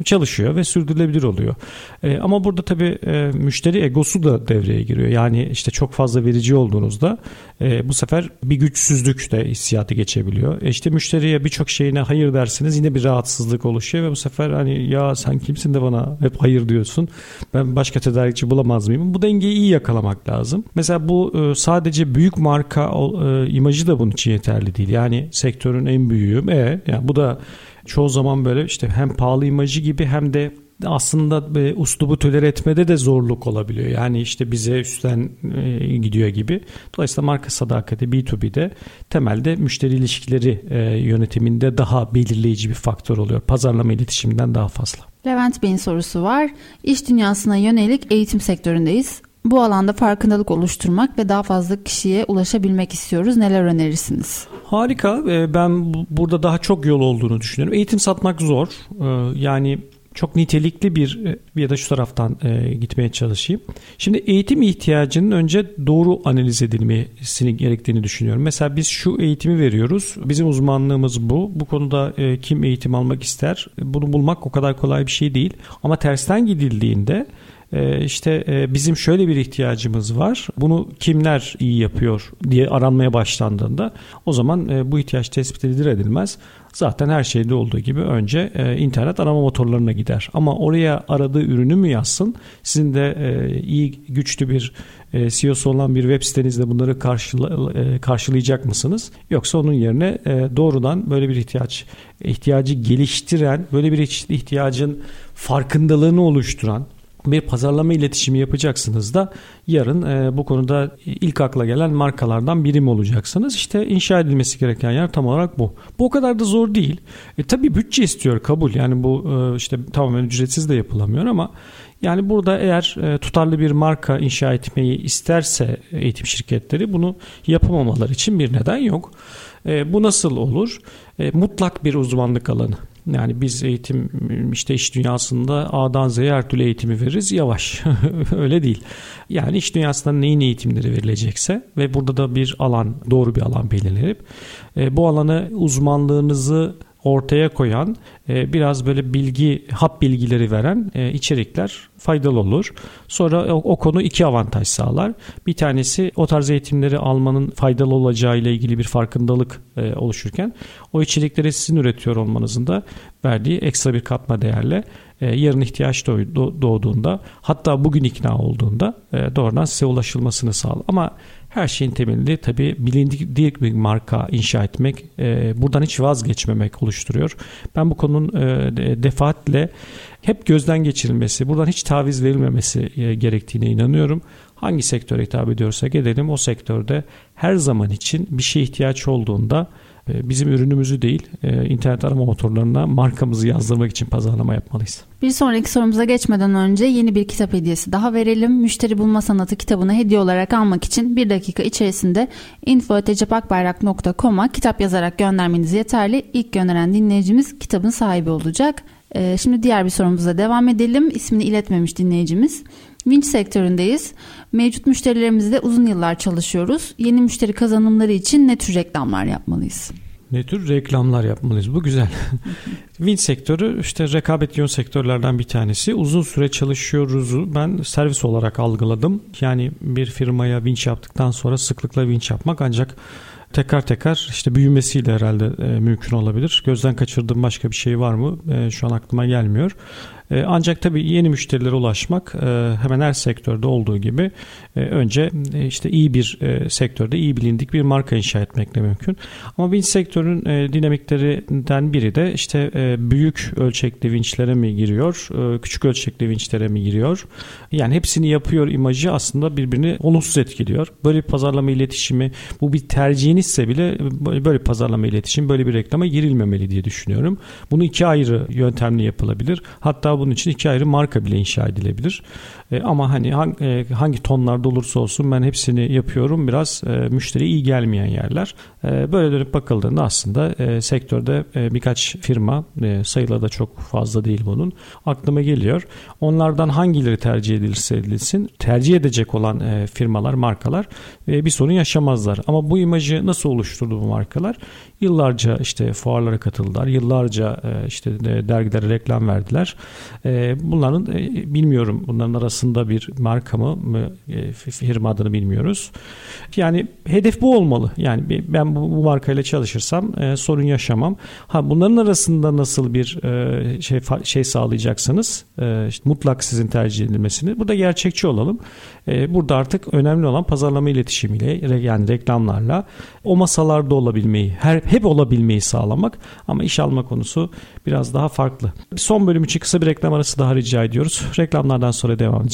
e, çalışıyor ve sürdürülebilir oluyor. E, ama burada tabii e, müşteri egosu da devreye giriyor. Yani işte çok fazla verici olduğunuzda e, bu sefer bir güçsüzlük de hissiyatı geçebiliyor. E işte müşteriye birçok şeyine hayır dersiniz yine bir rahatsızlık oluşuyor ve bu sefer hani ya sen kimsin de bana hep hayır diyorsun. Ben başka tedarikçi bulamaz mıyım? Bu dengeyi iyi yakalamak lazım. Mesela bu e, sadece büyük marka e, imajı da bunun için yeterli değil. Yani sektörün en büyüğü. E, yani bu da çoğu zaman böyle işte hem pahalı imajı gibi hem de aslında e, uslubu tolere etmede de zorluk olabiliyor. Yani işte bize üstten e, gidiyor gibi. Dolayısıyla marka sadakati B2B'de temelde müşteri ilişkileri e, yönetiminde daha belirleyici bir faktör oluyor. Pazarlama iletişiminden daha fazla. Levent Bey'in sorusu var. İş dünyasına yönelik eğitim sektöründeyiz. Bu alanda farkındalık oluşturmak ve daha fazla kişiye ulaşabilmek istiyoruz. Neler önerirsiniz? Harika. E, ben burada daha çok yol olduğunu düşünüyorum. Eğitim satmak zor. Yani çok nitelikli bir e, ya da şu taraftan e, gitmeye çalışayım. Şimdi eğitim ihtiyacının önce doğru analiz edilmesini gerektiğini düşünüyorum. Mesela biz şu eğitimi veriyoruz. Bizim uzmanlığımız bu. Bu konuda e, kim eğitim almak ister? Bunu bulmak o kadar kolay bir şey değil. Ama tersten gidildiğinde işte e, bizim şöyle bir ihtiyacımız var. Bunu kimler iyi yapıyor diye aranmaya başlandığında o zaman e, bu ihtiyaç tespit edilir edilmez. Zaten her şeyde olduğu gibi önce internet arama motorlarına gider. Ama oraya aradığı ürünü mü yazsın? Sizin de iyi güçlü bir CEO'su olan bir web sitenizde bunları karşıla, karşılayacak mısınız? Yoksa onun yerine doğrudan böyle bir ihtiyaç ihtiyacı geliştiren, böyle bir ihtiyacın farkındalığını oluşturan bir pazarlama iletişimi yapacaksınız da yarın e, bu konuda ilk akla gelen markalardan birim olacaksınız. İşte inşa edilmesi gereken yer tam olarak bu. Bu o kadar da zor değil. E, tabii bütçe istiyor kabul. Yani bu e, işte tamamen ücretsiz de yapılamıyor ama yani burada eğer e, tutarlı bir marka inşa etmeyi isterse eğitim şirketleri bunu yapamamalar için bir neden yok. E, bu nasıl olur? E, mutlak bir uzmanlık alanı. Yani biz eğitim işte iş dünyasında A'dan Z'ye her türlü eğitimi veririz. Yavaş. Öyle değil. Yani iş dünyasında neyin eğitimleri verilecekse ve burada da bir alan, doğru bir alan belirlenip e, bu alanı uzmanlığınızı ortaya koyan e, biraz böyle bilgi hap bilgileri veren e, içerikler faydalı olur. Sonra o, o konu iki avantaj sağlar. Bir tanesi o tarz eğitimleri almanın faydalı olacağı ile ilgili bir farkındalık e, oluşurken o içerikleri sizin üretiyor olmanızın da verdiği ekstra bir katma değerle yarın ihtiyaç doğduğunda hatta bugün ikna olduğunda doğrudan size ulaşılmasını sağlar. Ama her şeyin temelinde tabii bilindik bir marka inşa etmek, e, buradan hiç vazgeçmemek oluşturuyor. Ben bu konunun e, defaatle hep gözden geçirilmesi, buradan hiç taviz verilmemesi e, gerektiğine inanıyorum. Hangi sektöre hitap ediyorsak edelim o sektörde her zaman için bir şeye ihtiyaç olduğunda bizim ürünümüzü değil e, internet arama motorlarına markamızı yazdırmak için pazarlama yapmalıyız. Bir sonraki sorumuza geçmeden önce yeni bir kitap hediyesi daha verelim. Müşteri Bulma Sanatı kitabını hediye olarak almak için bir dakika içerisinde info.cepakbayrak.com'a kitap yazarak göndermeniz yeterli. İlk gönderen dinleyicimiz kitabın sahibi olacak. Ee, şimdi diğer bir sorumuza devam edelim. İsmini iletmemiş dinleyicimiz. Vinç sektöründeyiz. Mevcut müşterilerimizle uzun yıllar çalışıyoruz. Yeni müşteri kazanımları için ne tür reklamlar yapmalıyız? Ne tür reklamlar yapmalıyız? Bu güzel. Win sektörü işte rekabet yoğun sektörlerden bir tanesi. Uzun süre çalışıyoruzu ben servis olarak algıladım. Yani bir firmaya vinç yaptıktan sonra sıklıkla vinç yapmak ancak tekrar tekrar işte büyümesiyle herhalde e, mümkün olabilir. Gözden kaçırdığım başka bir şey var mı? E, şu an aklıma gelmiyor. E, ancak tabii yeni müşterilere ulaşmak e, hemen her sektörde olduğu gibi e, önce işte iyi bir sektörde iyi bilindik bir marka inşa etmekle mümkün. Ama vinç sektörünün dinamiklerinden biri de işte büyük ölçekli vinçlere mi giriyor, küçük ölçekli vinçlere mi giriyor? Yani hepsini yapıyor imajı aslında birbirini olumsuz etkiliyor. Böyle bir pazarlama iletişimi bu bir tercihinizse bile böyle bir pazarlama iletişimi böyle bir reklama girilmemeli diye düşünüyorum. Bunu iki ayrı yöntemle yapılabilir. Hatta bunun için iki ayrı marka bile inşa edilebilir. E, ama hani hangi, e, hangi tonlarda olursa olsun ben hepsini yapıyorum. Biraz e, müşteriye iyi gelmeyen yerler. E, böyle dönüp bakıldığında aslında e, sektörde e, birkaç firma e, sayıları da çok fazla değil bunun. Aklıma geliyor. Onlardan hangileri tercih edilirse edilsin tercih edecek olan e, firmalar, markalar e, bir sorun yaşamazlar. Ama bu imajı nasıl oluşturdu bu markalar? Yıllarca işte fuarlara katıldılar. Yıllarca e, işte dergilere reklam verdiler. E, bunların e, bilmiyorum bunların arasında bir marka mı firma adını bilmiyoruz. Yani hedef bu olmalı. Yani ben bu, bu markayla çalışırsam sorun yaşamam. Ha bunların arasında nasıl bir şey şey sağlayacaksınız? işte mutlak sizin tercih edilmesini. Burada gerçekçi olalım. Burada artık önemli olan pazarlama iletişimiyle yani reklamlarla o masalarda olabilmeyi, her hep olabilmeyi sağlamak ama iş alma konusu biraz daha farklı. Son bölüm için kısa bir reklam arası daha rica ediyoruz. Reklamlardan sonra devam edeceğiz.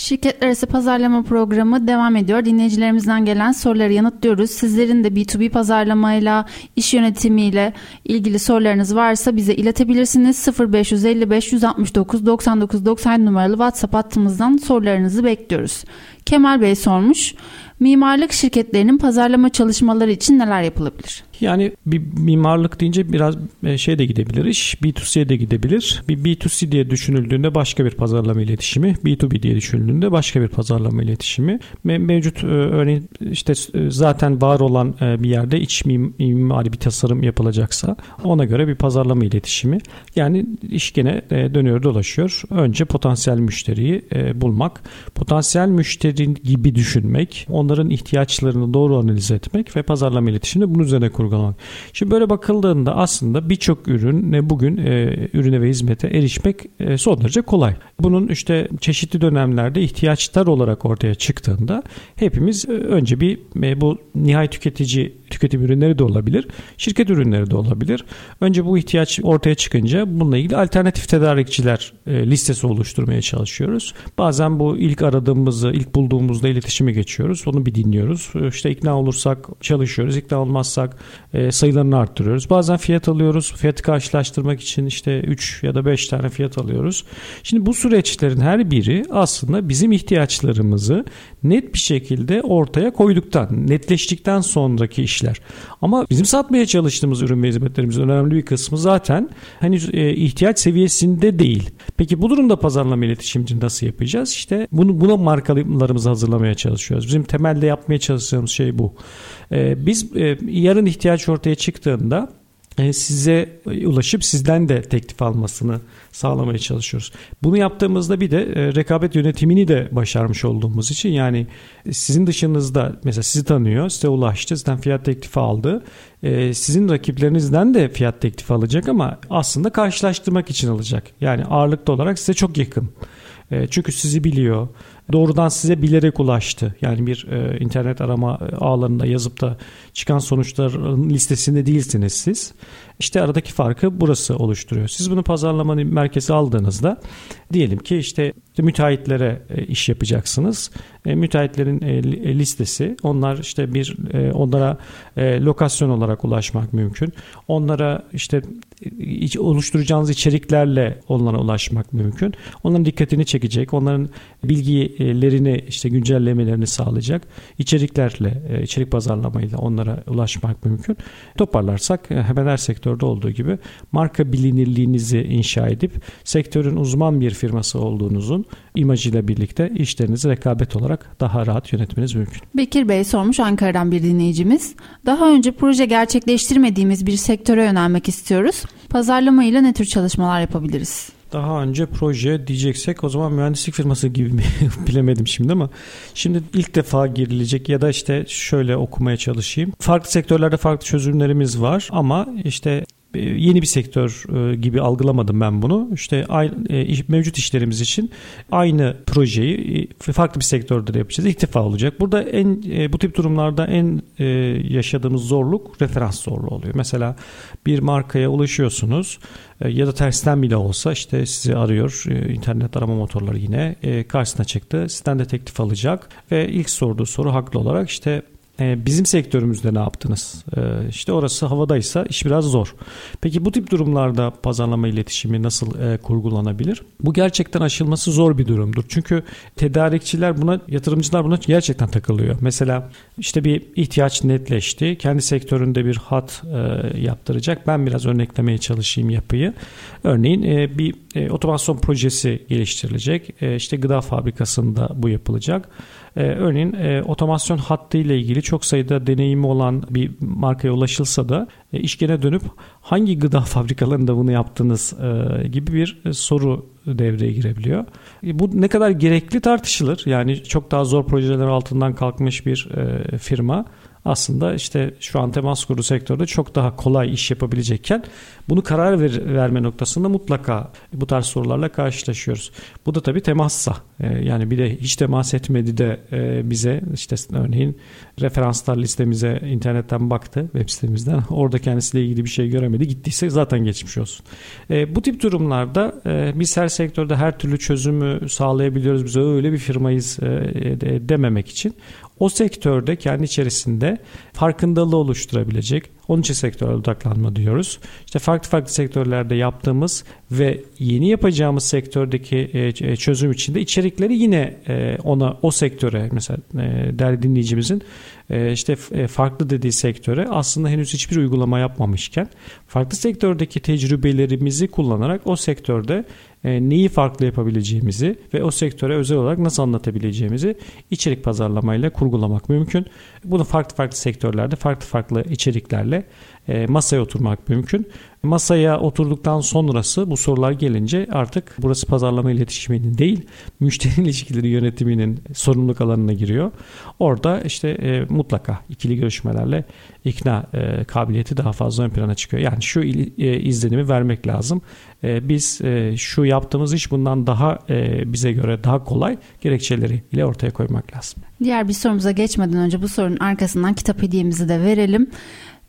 Şirketler arası pazarlama programı devam ediyor. Dinleyicilerimizden gelen soruları yanıtlıyoruz. Sizlerin de B2B pazarlamayla, iş yönetimiyle ilgili sorularınız varsa bize iletebilirsiniz. 0555 169 99 90 numaralı WhatsApp hattımızdan sorularınızı bekliyoruz. Kemal Bey sormuş. Mimarlık şirketlerinin pazarlama çalışmaları için neler yapılabilir? Yani bir mimarlık deyince biraz e, şey de gidebilir iş. B2C'ye de gidebilir. Bir B2C diye düşünüldüğünde başka bir pazarlama iletişimi. B2B diye düşünüldüğünde başka bir pazarlama iletişimi. Mevcut e, örneğin işte e, zaten var olan bir yerde iç mimari bir tasarım yapılacaksa ona göre bir pazarlama iletişimi. Yani iş gene dönüyor dolaşıyor. Önce potansiyel müşteriyi bulmak. Potansiyel müşteri gibi düşünmek. Onların ihtiyaçlarını doğru analiz etmek ve pazarlama iletişimini bunun üzerine kurmak uygulamak. Şimdi böyle bakıldığında aslında birçok ürün ne bugün e, ürüne ve hizmete erişmek e, son derece kolay. Bunun işte çeşitli dönemlerde ihtiyaçlar olarak ortaya çıktığında hepimiz e, önce bir e, bu nihai tüketici tüketim ürünleri de olabilir, şirket ürünleri de olabilir. Önce bu ihtiyaç ortaya çıkınca bununla ilgili alternatif tedarikçiler e, listesi oluşturmaya çalışıyoruz. Bazen bu ilk aradığımızı, ilk bulduğumuzda iletişime geçiyoruz. Onu bir dinliyoruz. İşte ikna olursak çalışıyoruz, ikna olmazsak e, sayılarını arttırıyoruz. Bazen fiyat alıyoruz. Fiyatı karşılaştırmak için işte 3 ya da 5 tane fiyat alıyoruz. Şimdi bu süreçlerin her biri aslında bizim ihtiyaçlarımızı net bir şekilde ortaya koyduktan, netleştikten sonraki işler. Ama bizim satmaya çalıştığımız ürün ve hizmetlerimizin önemli bir kısmı zaten henüz e, ihtiyaç seviyesinde değil. Peki bu durumda pazarlama iletişimci nasıl yapacağız? İşte bunu buna markalarımızı hazırlamaya çalışıyoruz. Bizim temelde yapmaya çalıştığımız şey bu. E, biz e, yarın ihtiyaç ortaya çıktığında e, size ulaşıp sizden de teklif almasını sağlamaya çalışıyoruz. Bunu yaptığımızda bir de e, rekabet yönetimini de başarmış olduğumuz için yani sizin dışınızda mesela sizi tanıyor, size ulaştı, sizden fiyat teklifi aldı. E, sizin rakiplerinizden de fiyat teklifi alacak ama aslında karşılaştırmak için alacak. Yani ağırlıklı olarak size çok yakın. Çünkü sizi biliyor, doğrudan size bilerek ulaştı. Yani bir e, internet arama ağlarında yazıp da çıkan sonuçların listesinde değilsiniz siz. İşte aradaki farkı burası oluşturuyor. Siz bunu pazarlamanın merkezi aldığınızda diyelim ki işte müteahhitlere e, iş yapacaksınız. E, müteahhitlerin e, listesi onlar işte bir onlara lokasyon olarak ulaşmak mümkün. Onlara işte oluşturacağınız içeriklerle onlara ulaşmak mümkün. Onların dikkatini çekecek, onların bilgilerini işte güncellemelerini sağlayacak içeriklerle, içerik pazarlamayla onlara ulaşmak mümkün. Toparlarsak hemen her sektörde olduğu gibi marka bilinirliğinizi inşa edip sektörün uzman bir firması olduğunuzun imajıyla birlikte işlerinizi rekabet olarak daha rahat yönetmeniz mümkün. Bekir Bey sormuş Ankara'dan bir dinleyicimiz. Daha önce proje gerçekleştirmediğimiz bir sektöre yönelmek istiyoruz. Pazarlama ile ne tür çalışmalar yapabiliriz? Daha önce proje diyeceksek o zaman mühendislik firması gibi mi bilemedim şimdi ama şimdi ilk defa girilecek ya da işte şöyle okumaya çalışayım. Farklı sektörlerde farklı çözümlerimiz var ama işte yeni bir sektör e, gibi algılamadım ben bunu. İşte e, mevcut işlerimiz için aynı projeyi farklı bir sektörde de yapacağız. İlk defa olacak. Burada en bu tip durumlarda en yaşadığımız zorluk referans zorluğu oluyor. Mesela bir markaya ulaşıyorsunuz ya da tersten bile olsa işte sizi arıyor internet arama motorları yine karşısına çıktı. Sizden de teklif alacak ve ilk sorduğu soru haklı olarak işte e, bizim sektörümüzde ne yaptınız? E, işte orası havadaysa iş biraz zor. Peki bu tip durumlarda pazarlama iletişimi nasıl e, kurgulanabilir? Bu gerçekten aşılması zor bir durumdur. Çünkü tedarikçiler buna, yatırımcılar buna gerçekten takılıyor. Mesela işte bir ihtiyaç netleşti. Kendi sektöründe bir hat yaptıracak. Ben biraz örneklemeye çalışayım yapıyı. Örneğin bir otomasyon projesi geliştirilecek. İşte gıda fabrikasında bu yapılacak. Ee, örneğin e, otomasyon hattı ile ilgili çok sayıda deneyimi olan bir markaya ulaşılsa da e, iş gene dönüp hangi gıda fabrikalarında bunu yaptınız e, gibi bir e, soru devreye girebiliyor. E, bu ne kadar gerekli tartışılır. Yani çok daha zor projeler altından kalkmış bir e, firma aslında işte şu an temas kurulu sektörde çok daha kolay iş yapabilecekken bunu karar ver, verme noktasında mutlaka bu tarz sorularla karşılaşıyoruz. Bu da tabii temassa e, yani bir de hiç temas etmedi de e, bize işte örneğin referanslar listemize internetten baktı web sitemizden orada kendisiyle ilgili bir şey göremedi gittiyse zaten geçmiş olsun. E, bu tip durumlarda e, biz her sektörde her türlü çözümü sağlayabiliyoruz biz öyle bir firmayız e, dememek için o sektörde kendi içerisinde farkındalığı oluşturabilecek. Onun için sektöre odaklanma diyoruz. İşte farklı farklı sektörlerde yaptığımız ve yeni yapacağımız sektördeki e, e, çözüm içinde içerikleri yine e, ona o sektöre mesela değerli dinleyicimizin işte farklı dediği sektöre aslında henüz hiçbir uygulama yapmamışken farklı sektördeki tecrübelerimizi kullanarak o sektörde neyi farklı yapabileceğimizi ve o sektöre özel olarak nasıl anlatabileceğimizi içerik pazarlamayla kurgulamak mümkün. Bunu farklı farklı sektörlerde farklı farklı içeriklerle e, masaya oturmak mümkün. Masaya oturduktan sonrası bu sorular gelince artık burası pazarlama iletişiminin değil müşteri ilişkileri yönetiminin sorumluluk alanına giriyor. Orada işte e, mutlaka ikili görüşmelerle ikna e, kabiliyeti daha fazla ön plana çıkıyor. Yani şu e, izlenimi vermek lazım. E, biz e, şu yaptığımız iş bundan daha e, bize göre daha kolay gerekçeleri ile ortaya koymak lazım. Diğer bir sorumuza geçmeden önce bu sorunun arkasından kitap hediyemizi de verelim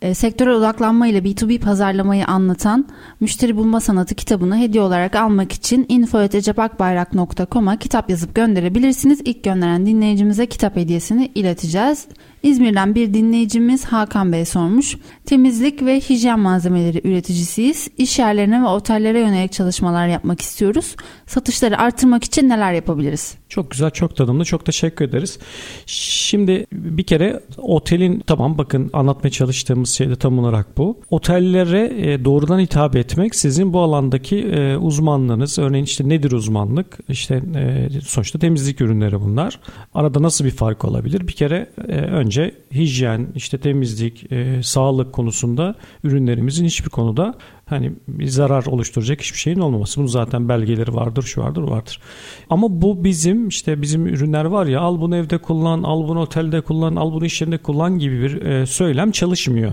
e, sektörel odaklanma ile B2B pazarlamayı anlatan Müşteri Bulma Sanatı kitabını hediye olarak almak için info.cepakbayrak.com'a kitap yazıp gönderebilirsiniz. İlk gönderen dinleyicimize kitap hediyesini ileteceğiz. İzmir'den bir dinleyicimiz Hakan Bey sormuş. Temizlik ve hijyen malzemeleri üreticisiyiz. İş yerlerine ve otellere yönelik çalışmalar yapmak istiyoruz. Satışları artırmak için neler yapabiliriz? Çok güzel, çok tadımlı. Çok teşekkür ederiz. Şimdi bir kere otelin tamam bakın anlatmaya çalıştığımız şey de tam olarak bu. Otellere e, doğrudan hitap etmek sizin bu alandaki e, uzmanlığınız. Örneğin işte nedir uzmanlık? İşte e, sonuçta temizlik ürünleri bunlar. Arada nasıl bir fark olabilir? Bir kere önce önce hijyen, işte temizlik, e, sağlık konusunda ürünlerimizin hiçbir konuda hani bir zarar oluşturacak hiçbir şeyin olmaması. Bunun zaten belgeleri vardır, şu vardır, vardır. Ama bu bizim işte bizim ürünler var ya al bunu evde kullan, al bunu otelde kullan, al bunu iş yerinde kullan gibi bir e, söylem çalışmıyor.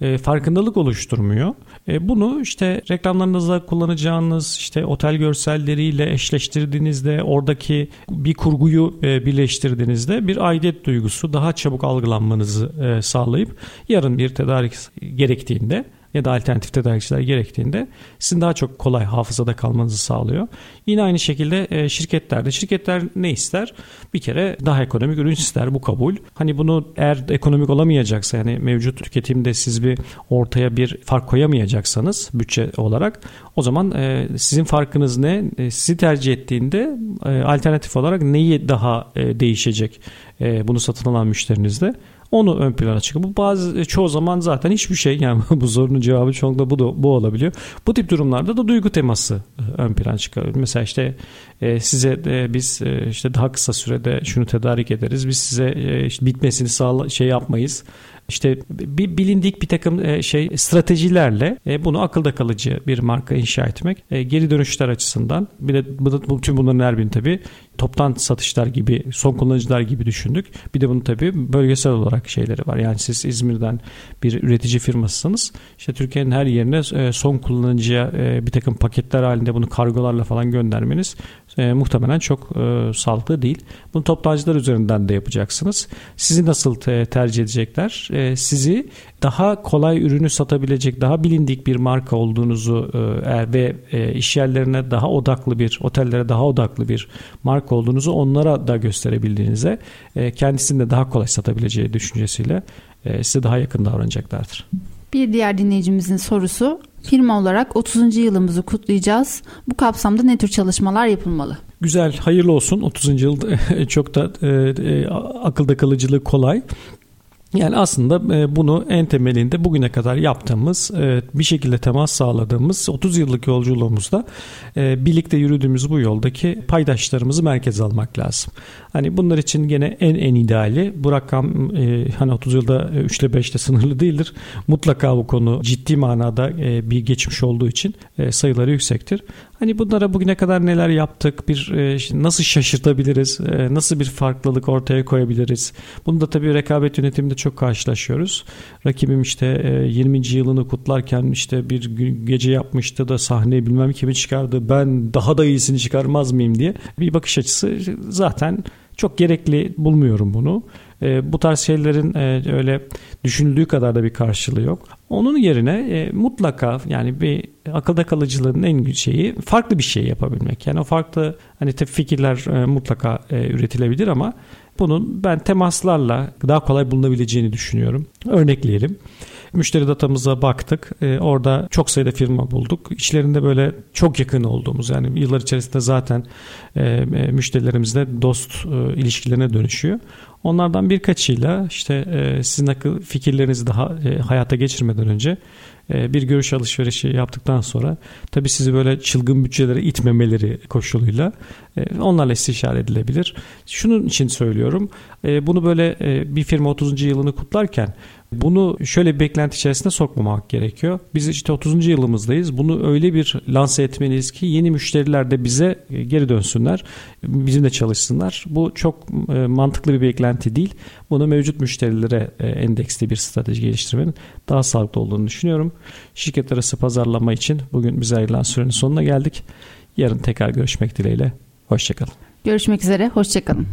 E, farkındalık oluşturmuyor. E, bunu işte reklamlarınızda kullanacağınız işte otel görselleriyle eşleştirdiğinizde oradaki bir kurguyu e, birleştirdiğinizde bir aidiyet duygusu daha çabuk algılanmanızı e, sağlayıp yarın bir tedarik gerektiğinde ya da alternatif tedarikçiler gerektiğinde sizin daha çok kolay hafızada kalmanızı sağlıyor. Yine aynı şekilde e, şirketlerde şirketler ne ister? Bir kere daha ekonomik ürün ister bu kabul. Hani bunu eğer ekonomik olamayacaksa yani mevcut tüketimde siz bir ortaya bir fark koyamayacaksanız bütçe olarak o zaman e, sizin farkınız ne? E, sizi tercih ettiğinde alternatif olarak neyi daha değişecek bunu satın alan müşterinizde? Onu ön plana çıkıyor. Bu bazı çoğu zaman zaten hiçbir şey yani bu sorunun cevabı çoğunlukla bu da, bu olabiliyor. Bu tip durumlarda da duygu teması e, ön plana çıkıyor. Mesela işte e, size e, biz e, işte daha kısa sürede şunu tedarik ederiz. Biz size e, işte bitmesini sağla şey yapmayız işte bir bilindik bir takım e, şey stratejilerle e, bunu akılda kalıcı bir marka inşa etmek e, geri dönüşler açısından bir de bu, tüm bunların her birini tabii toptan satışlar gibi son kullanıcılar gibi düşündük. Bir de bunun tabii bölgesel olarak şeyleri var. Yani siz İzmir'den bir üretici firmasısınız. İşte Türkiye'nin her yerine son kullanıcıya bir takım paketler halinde bunu kargolarla falan göndermeniz e, muhtemelen çok e, sağlıklı değil. Bunu toptancılar üzerinden de yapacaksınız. Sizi nasıl te- tercih edecekler? E, sizi daha kolay ürünü satabilecek, daha bilindik bir marka olduğunuzu e, ve e, iş yerlerine daha odaklı bir, otellere daha odaklı bir marka olduğunuzu onlara da gösterebildiğinize e, kendisini de daha kolay satabileceği düşüncesiyle e, size daha yakın davranacaklardır. Bir diğer dinleyicimizin sorusu firma olarak 30. yılımızı kutlayacağız. Bu kapsamda ne tür çalışmalar yapılmalı? Güzel, hayırlı olsun. 30. yıl çok da e, e, akılda kalıcılığı kolay. Yani aslında e, bunu en temelinde bugüne kadar yaptığımız e, bir şekilde temas sağladığımız 30 yıllık yolculuğumuzda e, birlikte yürüdüğümüz bu yoldaki paydaşlarımızı merkeze almak lazım. Hani bunlar için gene en en ideali bu rakam hani 30 yılda 3 ile 5 ile sınırlı değildir. Mutlaka bu konu ciddi manada bir geçmiş olduğu için sayıları yüksektir. Hani bunlara bugüne kadar neler yaptık, bir nasıl şaşırtabiliriz, nasıl bir farklılık ortaya koyabiliriz. Bunu da tabii rekabet yönetiminde çok karşılaşıyoruz. Rakibim işte 20. E, yılını kutlarken işte bir gece yapmıştı da sahneye bilmem kimi çıkardı. Ben daha da iyisini çıkarmaz mıyım diye bir bakış açısı zaten çok gerekli bulmuyorum bunu. E, bu tarz şeylerin e, öyle düşünüldüğü kadar da bir karşılığı yok. Onun yerine e, mutlaka yani bir akılda kalıcılığın en şeyi farklı bir şey yapabilmek. Yani o farklı hani tabii fikirler e, mutlaka e, üretilebilir ama bunun ben temaslarla daha kolay bulunabileceğini düşünüyorum. Örnekleyelim. Müşteri datamıza baktık. E, orada çok sayıda firma bulduk. İçlerinde böyle çok yakın olduğumuz yani yıllar içerisinde zaten e, e, müşterilerimizle dost e, ilişkilerine dönüşüyor. Onlardan birkaçıyla işte e, sizin akıl fikirlerinizi daha e, hayata geçirmeden önce e, bir görüş alışverişi yaptıktan sonra tabii sizi böyle çılgın bütçelere itmemeleri koşuluyla onlarla istişare edilebilir. Şunun için söylüyorum. Bunu böyle bir firma 30. yılını kutlarken bunu şöyle bir beklenti içerisinde sokmamak gerekiyor. Biz işte 30. yılımızdayız. Bunu öyle bir lanse etmeliyiz ki yeni müşteriler de bize geri dönsünler. Bizimle çalışsınlar. Bu çok mantıklı bir beklenti değil. Bunu mevcut müşterilere endeksli bir strateji geliştirmenin daha sağlıklı olduğunu düşünüyorum. Şirket arası pazarlama için bugün bize ayrılan sürenin sonuna geldik. Yarın tekrar görüşmek dileğiyle. Hoşçakalın. Görüşmek üzere. Hoşçakalın.